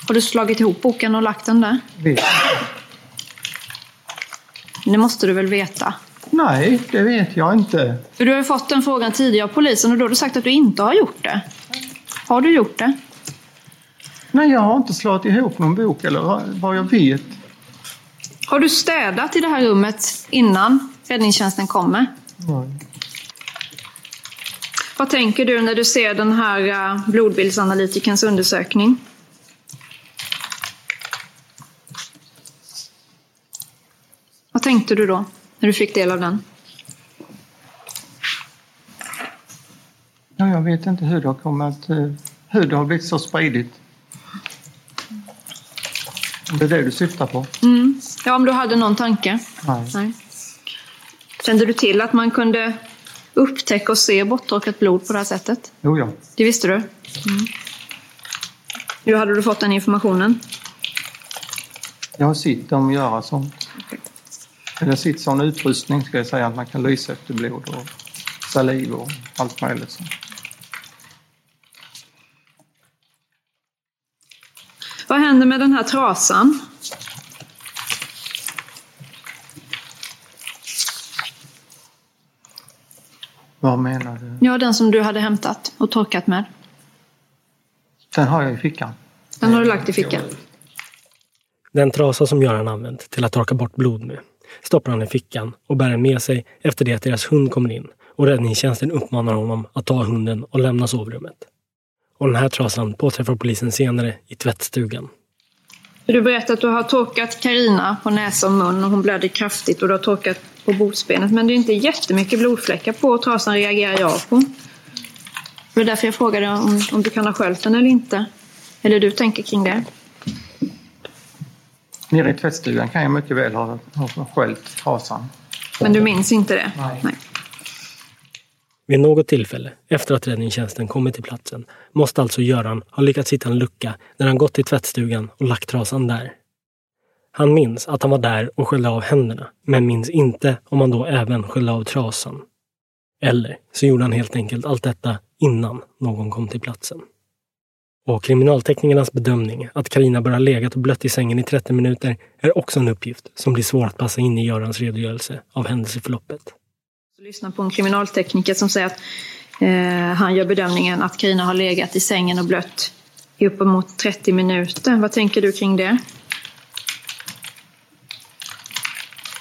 Har du slagit ihop boken och lagt den där? Vet. Det måste du väl veta? Nej, det vet jag inte. För du har ju fått den frågan tidigare av polisen och då har du sagt att du inte har gjort det. Har du gjort det? Nej, jag har inte slagit ihop någon bok eller vad jag vet. Har du städat i det här rummet innan räddningstjänsten kommer? Nej. Vad tänker du när du ser den här uh, blodbildsanalytikerns undersökning? Vad tänkte du då, när du fick del av den? Ja, jag vet inte hur det har kommit, eh, hur det har blivit så spridigt. Det är det du syftar på? Mm. Ja, om du hade någon tanke? Nej. Nej. Kände du till att man kunde upptäcka och se borttorkat blod på det här sättet? Jo, ja. Det visste du? Mm. Hur hade du fått den informationen? Jag har sett dem göra sånt. Eller sett sån utrustning, ska jag säga, att man kan lysa efter blod och saliv och allt möjligt. sånt. Vad händer med den här trasan? Menar du? Ja, den som du hade hämtat och torkat med. Den har jag i fickan. Den har du lagt i fickan. Den trasa som Göran använt till att torka bort blod med stoppar han i fickan och bär den med sig efter det att deras hund kommer in och räddningstjänsten uppmanar honom att ta hunden och lämna sovrummet. Och den här trasan påträffar polisen senare i tvättstugan. Du berättade att du har torkat Karina på näsa och mun och hon blöder kraftigt och du har torkat på bordsbenet. Men det är inte jättemycket blodfläckar på trasan reagerar jag på. Det är därför jag frågade om, om du kan ha sköljt den eller inte. Eller du tänker kring det. Nere i tvättstugan kan jag mycket väl ha, ha sköljt trasan. Men du minns inte det? Nej. Vid något tillfälle, efter att räddningstjänsten kommit till platsen, måste alltså Göran ha lyckats hitta en lucka när han gått till tvättstugan och lagt trasan där. Han minns att han var där och sköljde av händerna, men minns inte om han då även sköljde av trasan. Eller så gjorde han helt enkelt allt detta innan någon kom till platsen. Och kriminalteknikernas bedömning att Karina bara legat och blött i sängen i 30 minuter är också en uppgift som blir svår att passa in i Görans redogörelse av händelseförloppet. Lyssna på en kriminaltekniker som säger att eh, han gör bedömningen att Karina har legat i sängen och blött i uppemot 30 minuter. Vad tänker du kring det?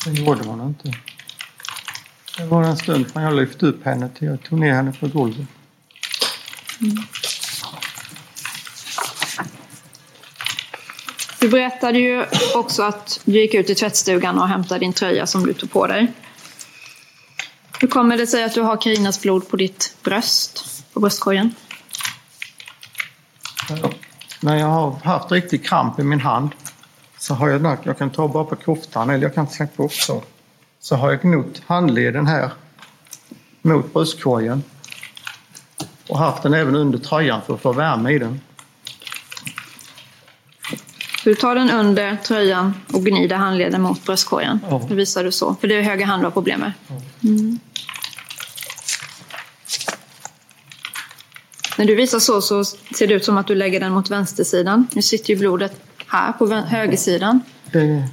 Det gjorde hon inte. Det var en stund från jag lyfte upp henne till jag tog ner henne på golvet. Du berättade ju också att du gick ut i tvättstugan och hämtade din tröja som du tog på dig. Hur kommer det sig att du har Karinas blod på ditt bröst, på bröstkorgen? När jag har haft riktig kramp i min hand så har jag, jag kan ta bara på koftan eller jag kan släppa upp så. Så har jag gnott handleden här mot bröstkorgen och haft den även under tröjan för att få värme i den. Du tar den under tröjan och gnider handleden mot bröstkorgen. Ja. Det visar du så, för det är höger hand du har problem med. Mm. När du visar så, så ser det ut som att du lägger den mot vänstersidan. Nu sitter ju blodet här på högersidan. Det,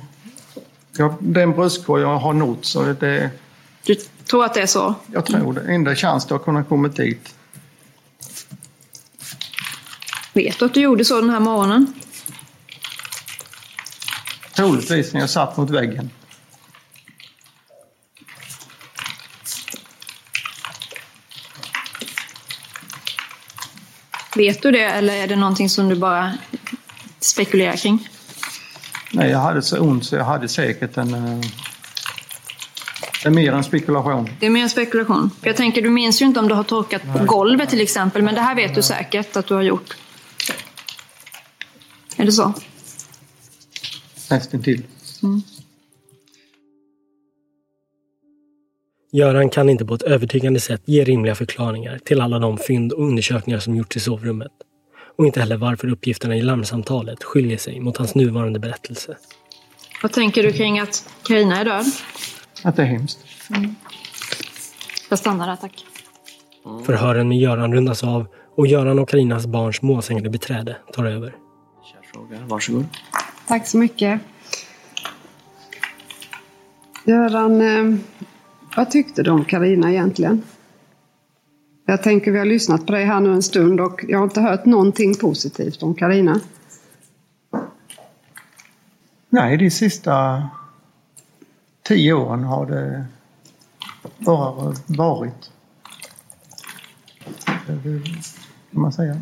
ja, den bröstkorg jag har nått så det, Du tror att det är så? jag tror det. Enda chans det har kunnat komma dit. Vet du att du gjorde så den här morgonen? Troligtvis när jag satt mot väggen. Vet du det eller är det någonting som du bara spekulerar kring? Nej, jag hade så ont så jag hade säkert en... eh, Det är mer en spekulation. Det är mer en spekulation. För jag tänker, du minns ju inte om du har torkat på golvet till exempel, men det här vet du säkert att du har gjort. Är det så? Nästintill. Mm. Göran kan inte på ett övertygande sätt ge rimliga förklaringar till alla de fynd och undersökningar som gjorts i sovrummet. Och inte heller varför uppgifterna i larmsamtalet skiljer sig mot hans nuvarande berättelse. Vad tänker du kring att Carina är död? Att det är hemskt. Jag stannar där, tack. Förhören med Göran rundas av och Göran och Karinas barns målsägande beträde tar över. Fråga. Varsågod. Tack så mycket. Göran, eh, vad tyckte du om Karina egentligen? Jag tänker vi har lyssnat på dig här nu en stund och jag har inte hört någonting positivt om Karina. Nej, de sista tio åren har det bara varit. Det kan man säga.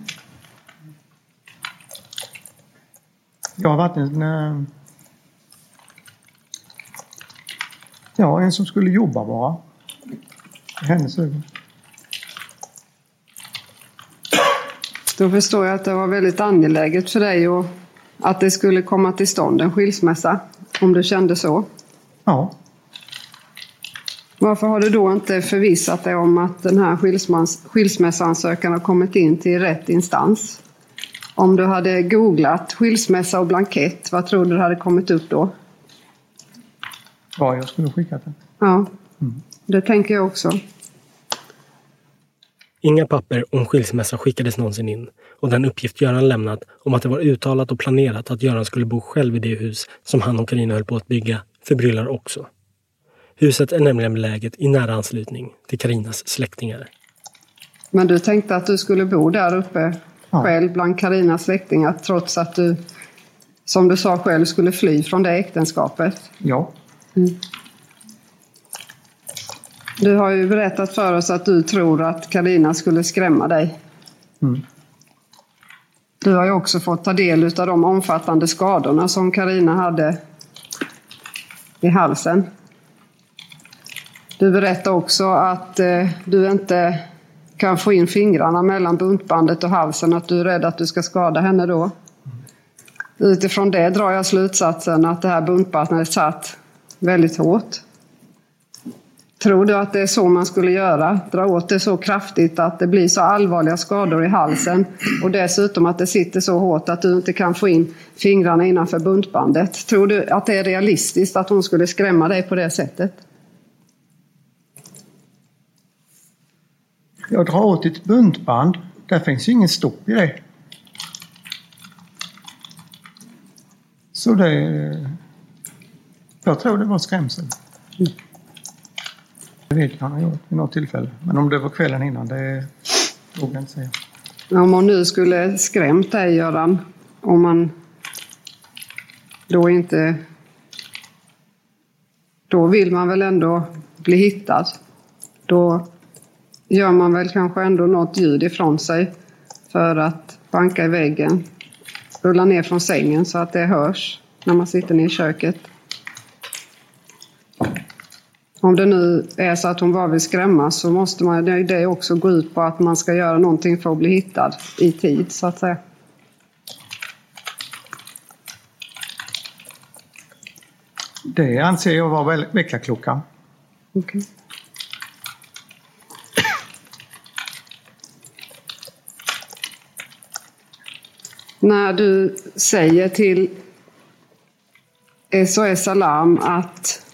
Jag har varit en... Eh, ja, en som skulle jobba bara. I hennes ögon. Då förstår jag att det var väldigt angeläget för dig och att det skulle komma till stånd en skilsmässa. Om du kände så. Ja. Varför har du då inte förvissat dig om att den här skilsmässoansökan har kommit in till rätt instans? Om du hade googlat skilsmässa och blankett, vad tror du hade kommit upp då? Var jag skulle skickat den. Ja, det tänker jag också. Inga papper om skilsmässa skickades någonsin in och den uppgift Göran lämnat om att det var uttalat och planerat att Göran skulle bo själv i det hus som han och Carina höll på att bygga förbryllar också. Huset är nämligen beläget i nära anslutning till Karinas släktingar. Men du tänkte att du skulle bo där uppe själv bland Karinas släktingar trots att du, som du sa själv, skulle fly från det äktenskapet? Ja. Du har ju berättat för oss att du tror att Karina skulle skrämma dig. Mm. Du har ju också fått ta del av de omfattande skadorna som Karina hade i halsen. Du berättar också att eh, du inte kan få in fingrarna mellan buntbandet och halsen, att du är rädd att du ska skada henne då. Utifrån det drar jag slutsatsen att det här buntbandet satt väldigt hårt. Tror du att det är så man skulle göra? Dra åt det så kraftigt att det blir så allvarliga skador i halsen och dessutom att det sitter så hårt att du inte kan få in fingrarna innanför buntbandet. Tror du att det är realistiskt att hon skulle skrämma dig på det sättet? Jag drar åt ett buntband. Där finns ju ingen stopp i det. Så det... Jag tror det var skrämsel. Det vet jag han har gjort vid något tillfälle. Men om det var kvällen innan, det vågar jag inte säga. Om man nu skulle skrämt dig, Göran, om man då inte... Då vill man väl ändå bli hittad. Då gör man väl kanske ändå något ljud ifrån sig för att banka i väggen. rulla ner från sängen så att det hörs när man sitter ner i köket. Om det nu är så att hon bara vill skrämmas så måste man det också gå ut på att man ska göra någonting för att bli hittad i tid så att säga. Det anser jag vara väckarklockan. Okay. När du säger till SOS Alarm att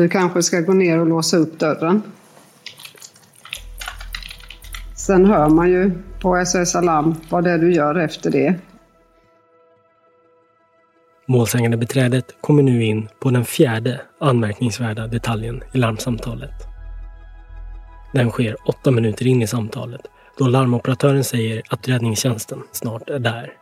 du kanske ska gå ner och låsa upp dörren. Sen hör man ju på SOS Alarm vad det är du gör efter det. Målsägande beträdet kommer nu in på den fjärde anmärkningsvärda detaljen i larmsamtalet. Den sker åtta minuter in i samtalet då larmoperatören säger att räddningstjänsten snart är där.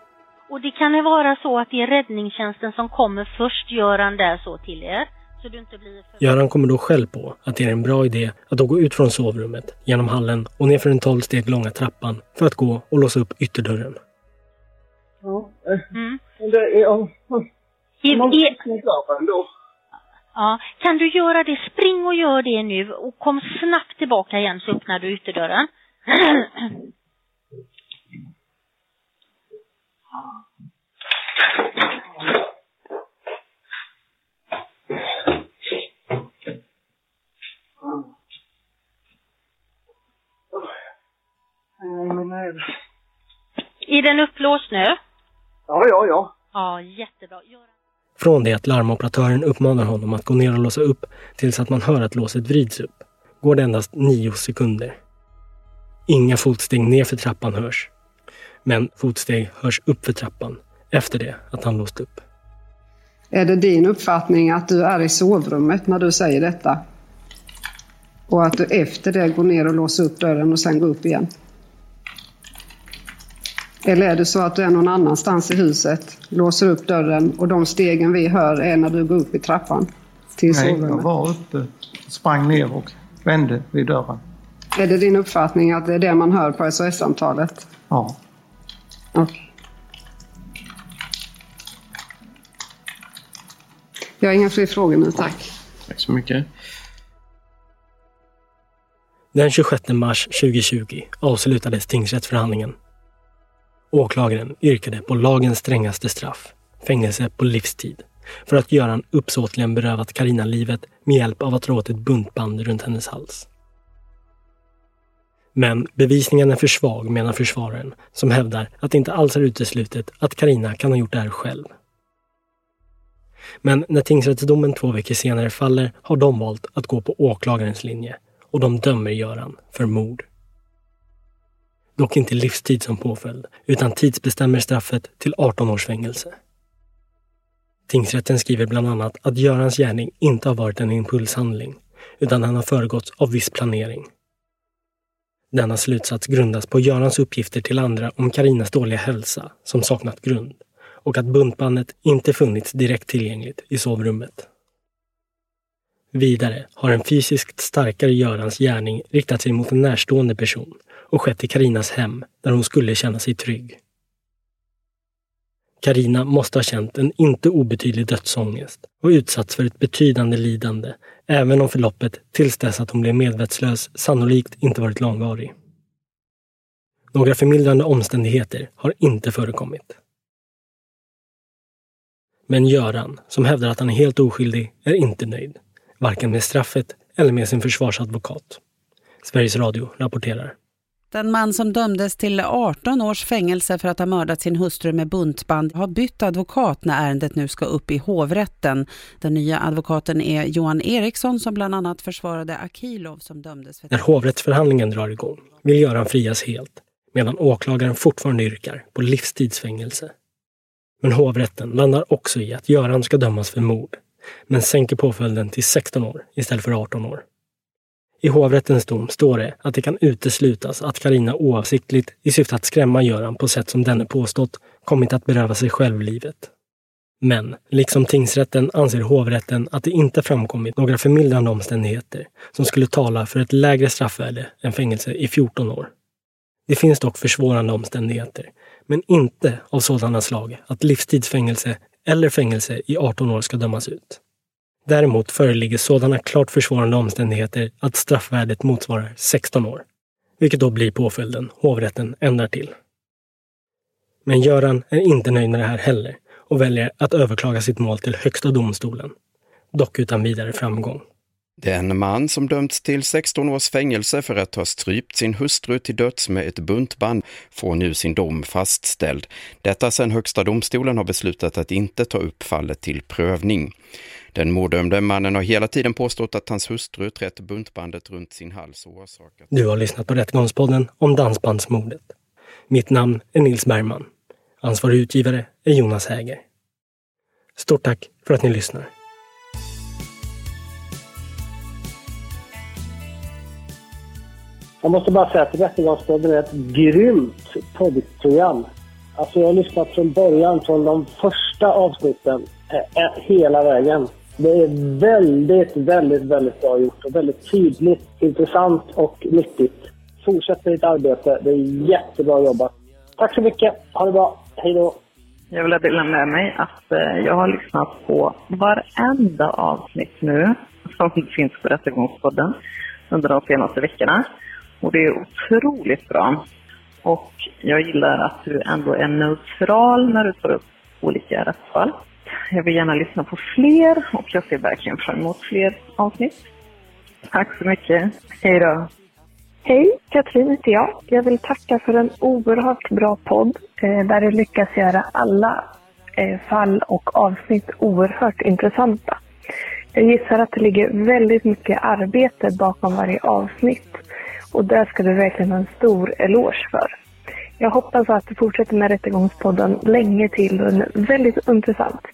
Och det kan ju vara så att det är räddningstjänsten som kommer först, gör han där så till er. Så du inte blir för... Göran kommer då själv på att det är en bra idé att då gå ut från sovrummet, genom hallen och nerför den 12 steg långa trappan för att gå och låsa upp ytterdörren. Ja, Mm. det är... Man ändå. ja, kan du göra det? Spring och gör det nu och kom snabbt tillbaka igen så öppnar du ytterdörren. [CLEARS THROAT] Är den upplåst nu? Ja, ja, ja. Ja, jättebra. Gör... Från det att larmoperatören uppmanar honom att gå ner och låsa upp tills att man hör att låset vrids upp går det endast nio sekunder. Inga fotsteg ner för trappan hörs. Men fotsteg hörs upp för trappan efter det att han låst upp. Är det din uppfattning att du är i sovrummet när du säger detta? Och att du efter det går ner och låser upp dörren och sen går upp igen? Eller är det så att du är någon annanstans i huset, låser upp dörren och de stegen vi hör är när du går upp i trappan till Nej, jag sovrummet? var uppe, sprang ner och vände vid dörren. Är det din uppfattning att det är det man hör på SOS-samtalet? Ja. Okej. Jag har inga fler frågor nu, tack. Tack så mycket. Den 26 mars 2020 avslutades tingsrättsförhandlingen. Åklagaren yrkade på lagens strängaste straff, fängelse på livstid, för att Göran uppsåtligen berövat Karina livet med hjälp av att dra åt ett buntband runt hennes hals. Men bevisningen är för svag, menar försvararen, som hävdar att det inte alls är uteslutet att Karina kan ha gjort det här själv. Men när tingsrättsdomen två veckor senare faller har de valt att gå på åklagarens linje och de dömer Göran för mord. Dock inte livstid som påföljd, utan tidsbestämmer straffet till 18 års fängelse. Tingsrätten skriver bland annat att Görans gärning inte har varit en impulshandling, utan han har föregåtts av viss planering. Denna slutsats grundas på Görans uppgifter till andra om Karinas dåliga hälsa, som saknat grund, och att buntbandet inte funnits direkt tillgängligt i sovrummet. Vidare har en fysiskt starkare Görans gärning riktat sig mot en närstående person och skett i Karinas hem där hon skulle känna sig trygg. Karina måste ha känt en inte obetydlig dödsångest och utsatts för ett betydande lidande, även om förloppet tills dess att hon blev medvetslös sannolikt inte varit långvarig. Några förmildrande omständigheter har inte förekommit. Men Göran, som hävdar att han är helt oskyldig, är inte nöjd. Varken med straffet eller med sin försvarsadvokat. Sveriges Radio rapporterar. Den man som dömdes till 18 års fängelse för att ha mördat sin hustru med buntband har bytt advokat när ärendet nu ska upp i hovrätten. Den nya advokaten är Johan Eriksson som bland annat försvarade Akilov som dömdes för... När hovrättsförhandlingen drar igång vill Göran frias helt, medan åklagaren fortfarande yrkar på livstidsfängelse. Men hovrätten landar också i att Göran ska dömas för mord, men sänker påföljden till 16 år istället för 18 år. I hovrättens dom står det att det kan uteslutas att Karina oavsiktligt i syfte att skrämma Göran på sätt som denne påstått kommit att beröva sig själv livet. Men, liksom tingsrätten anser hovrätten att det inte framkommit några förmildrande omständigheter som skulle tala för ett lägre straffvärde än fängelse i 14 år. Det finns dock försvårande omständigheter, Men inte av sådana slag att livstidsfängelse eller fängelse i 18 år ska dömas ut. Däremot föreligger sådana klart försvårande omständigheter att straffvärdet motsvarar 16 år. Vilket då blir påföljden hovrätten ändrar till. Men Göran är inte nöjd med det här heller och väljer att överklaga sitt mål till Högsta domstolen. Dock utan vidare framgång. Den man som dömts till 16 års fängelse för att ha strypt sin hustru till döds med ett buntband får nu sin dom fastställd. Detta sedan Högsta domstolen har beslutat att inte ta upp fallet till prövning. Den morddömde mannen har hela tiden påstått att hans hustru trätt buntbandet runt sin hals och orsakat... Du har lyssnat på Rättegångspodden om dansbandsmordet. Mitt namn är Nils Bergman. Ansvarig utgivare är Jonas Häger. Stort tack för att ni lyssnar. Jag måste bara säga att Rättegångspodden är ett grymt poddprogram. Alltså jag har lyssnat från början, från de första avsnitten, eh, eh, hela vägen. Det är väldigt, väldigt, väldigt bra gjort och väldigt tydligt, intressant och nyttigt. Fortsätt med ditt arbete. Det är jättebra jobbat. Tack så mycket. Ha det bra. Hej då. Jag vill dela med mig att eh, jag har lyssnat på varenda avsnitt nu som [LAUGHS] finns på Rättegångspodden under de senaste veckorna. Och det är otroligt bra. Och jag gillar att du ändå är neutral när du tar upp olika rättsfall. Jag vill gärna lyssna på fler och jag ser verkligen fram emot fler avsnitt. Tack så mycket. Hej då. Hej, Katrin heter jag. Jag vill tacka för en oerhört bra podd eh, där du lyckas göra alla eh, fall och avsnitt oerhört intressanta. Jag gissar att det ligger väldigt mycket arbete bakom varje avsnitt och det ska du verkligen ha en stor eloge för. Jag hoppas att du fortsätter med Rättegångspodden länge till och den är väldigt intressant.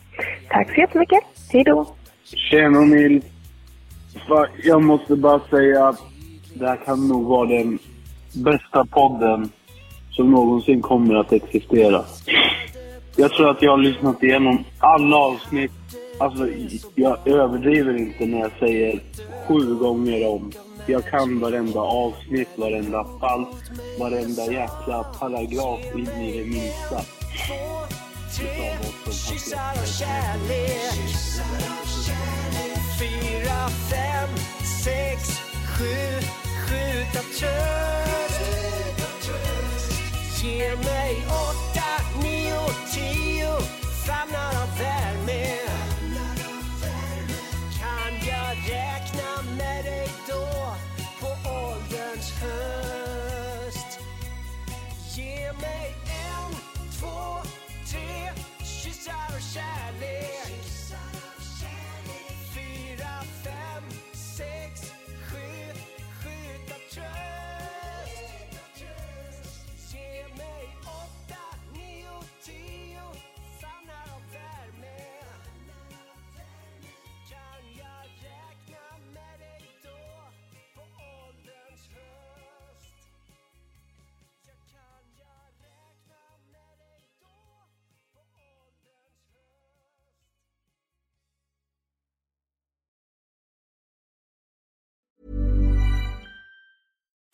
Tack så jättemycket. Hej då! Tjena Nils! Jag måste bara säga att det här kan nog vara den bästa podden som någonsin kommer att existera. Jag tror att jag har lyssnat igenom alla avsnitt. Alltså, jag överdriver inte när jag säger sju gånger om. Jag kan varenda avsnitt, varenda fall, varenda jäkla paragraf in i det minsta. Tre, Kyssar och kärlek. Fyra, fem, sex, sju. Skjuta tröst. Ge mig åtta, nio, tio. Famnar av värme. Kyssar och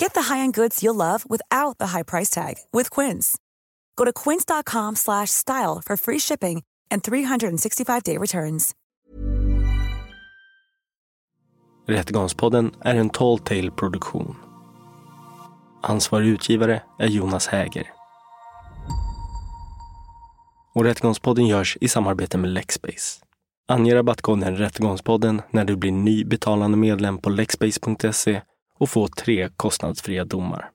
Get the high-end goods you'll love without the high price tag with Quince. Go to quince.com slash style for free shipping and 365-day returns. Rättegångspodden är en Tall Tale produktion. Ansvarig utgivare är Jonas Häger. Och Rättegångspodden görs i samarbete med Lexbase. Ange rabattkoden Rättegångspodden när du blir ny betalande medlem på lexbase.se och få tre kostnadsfria domar.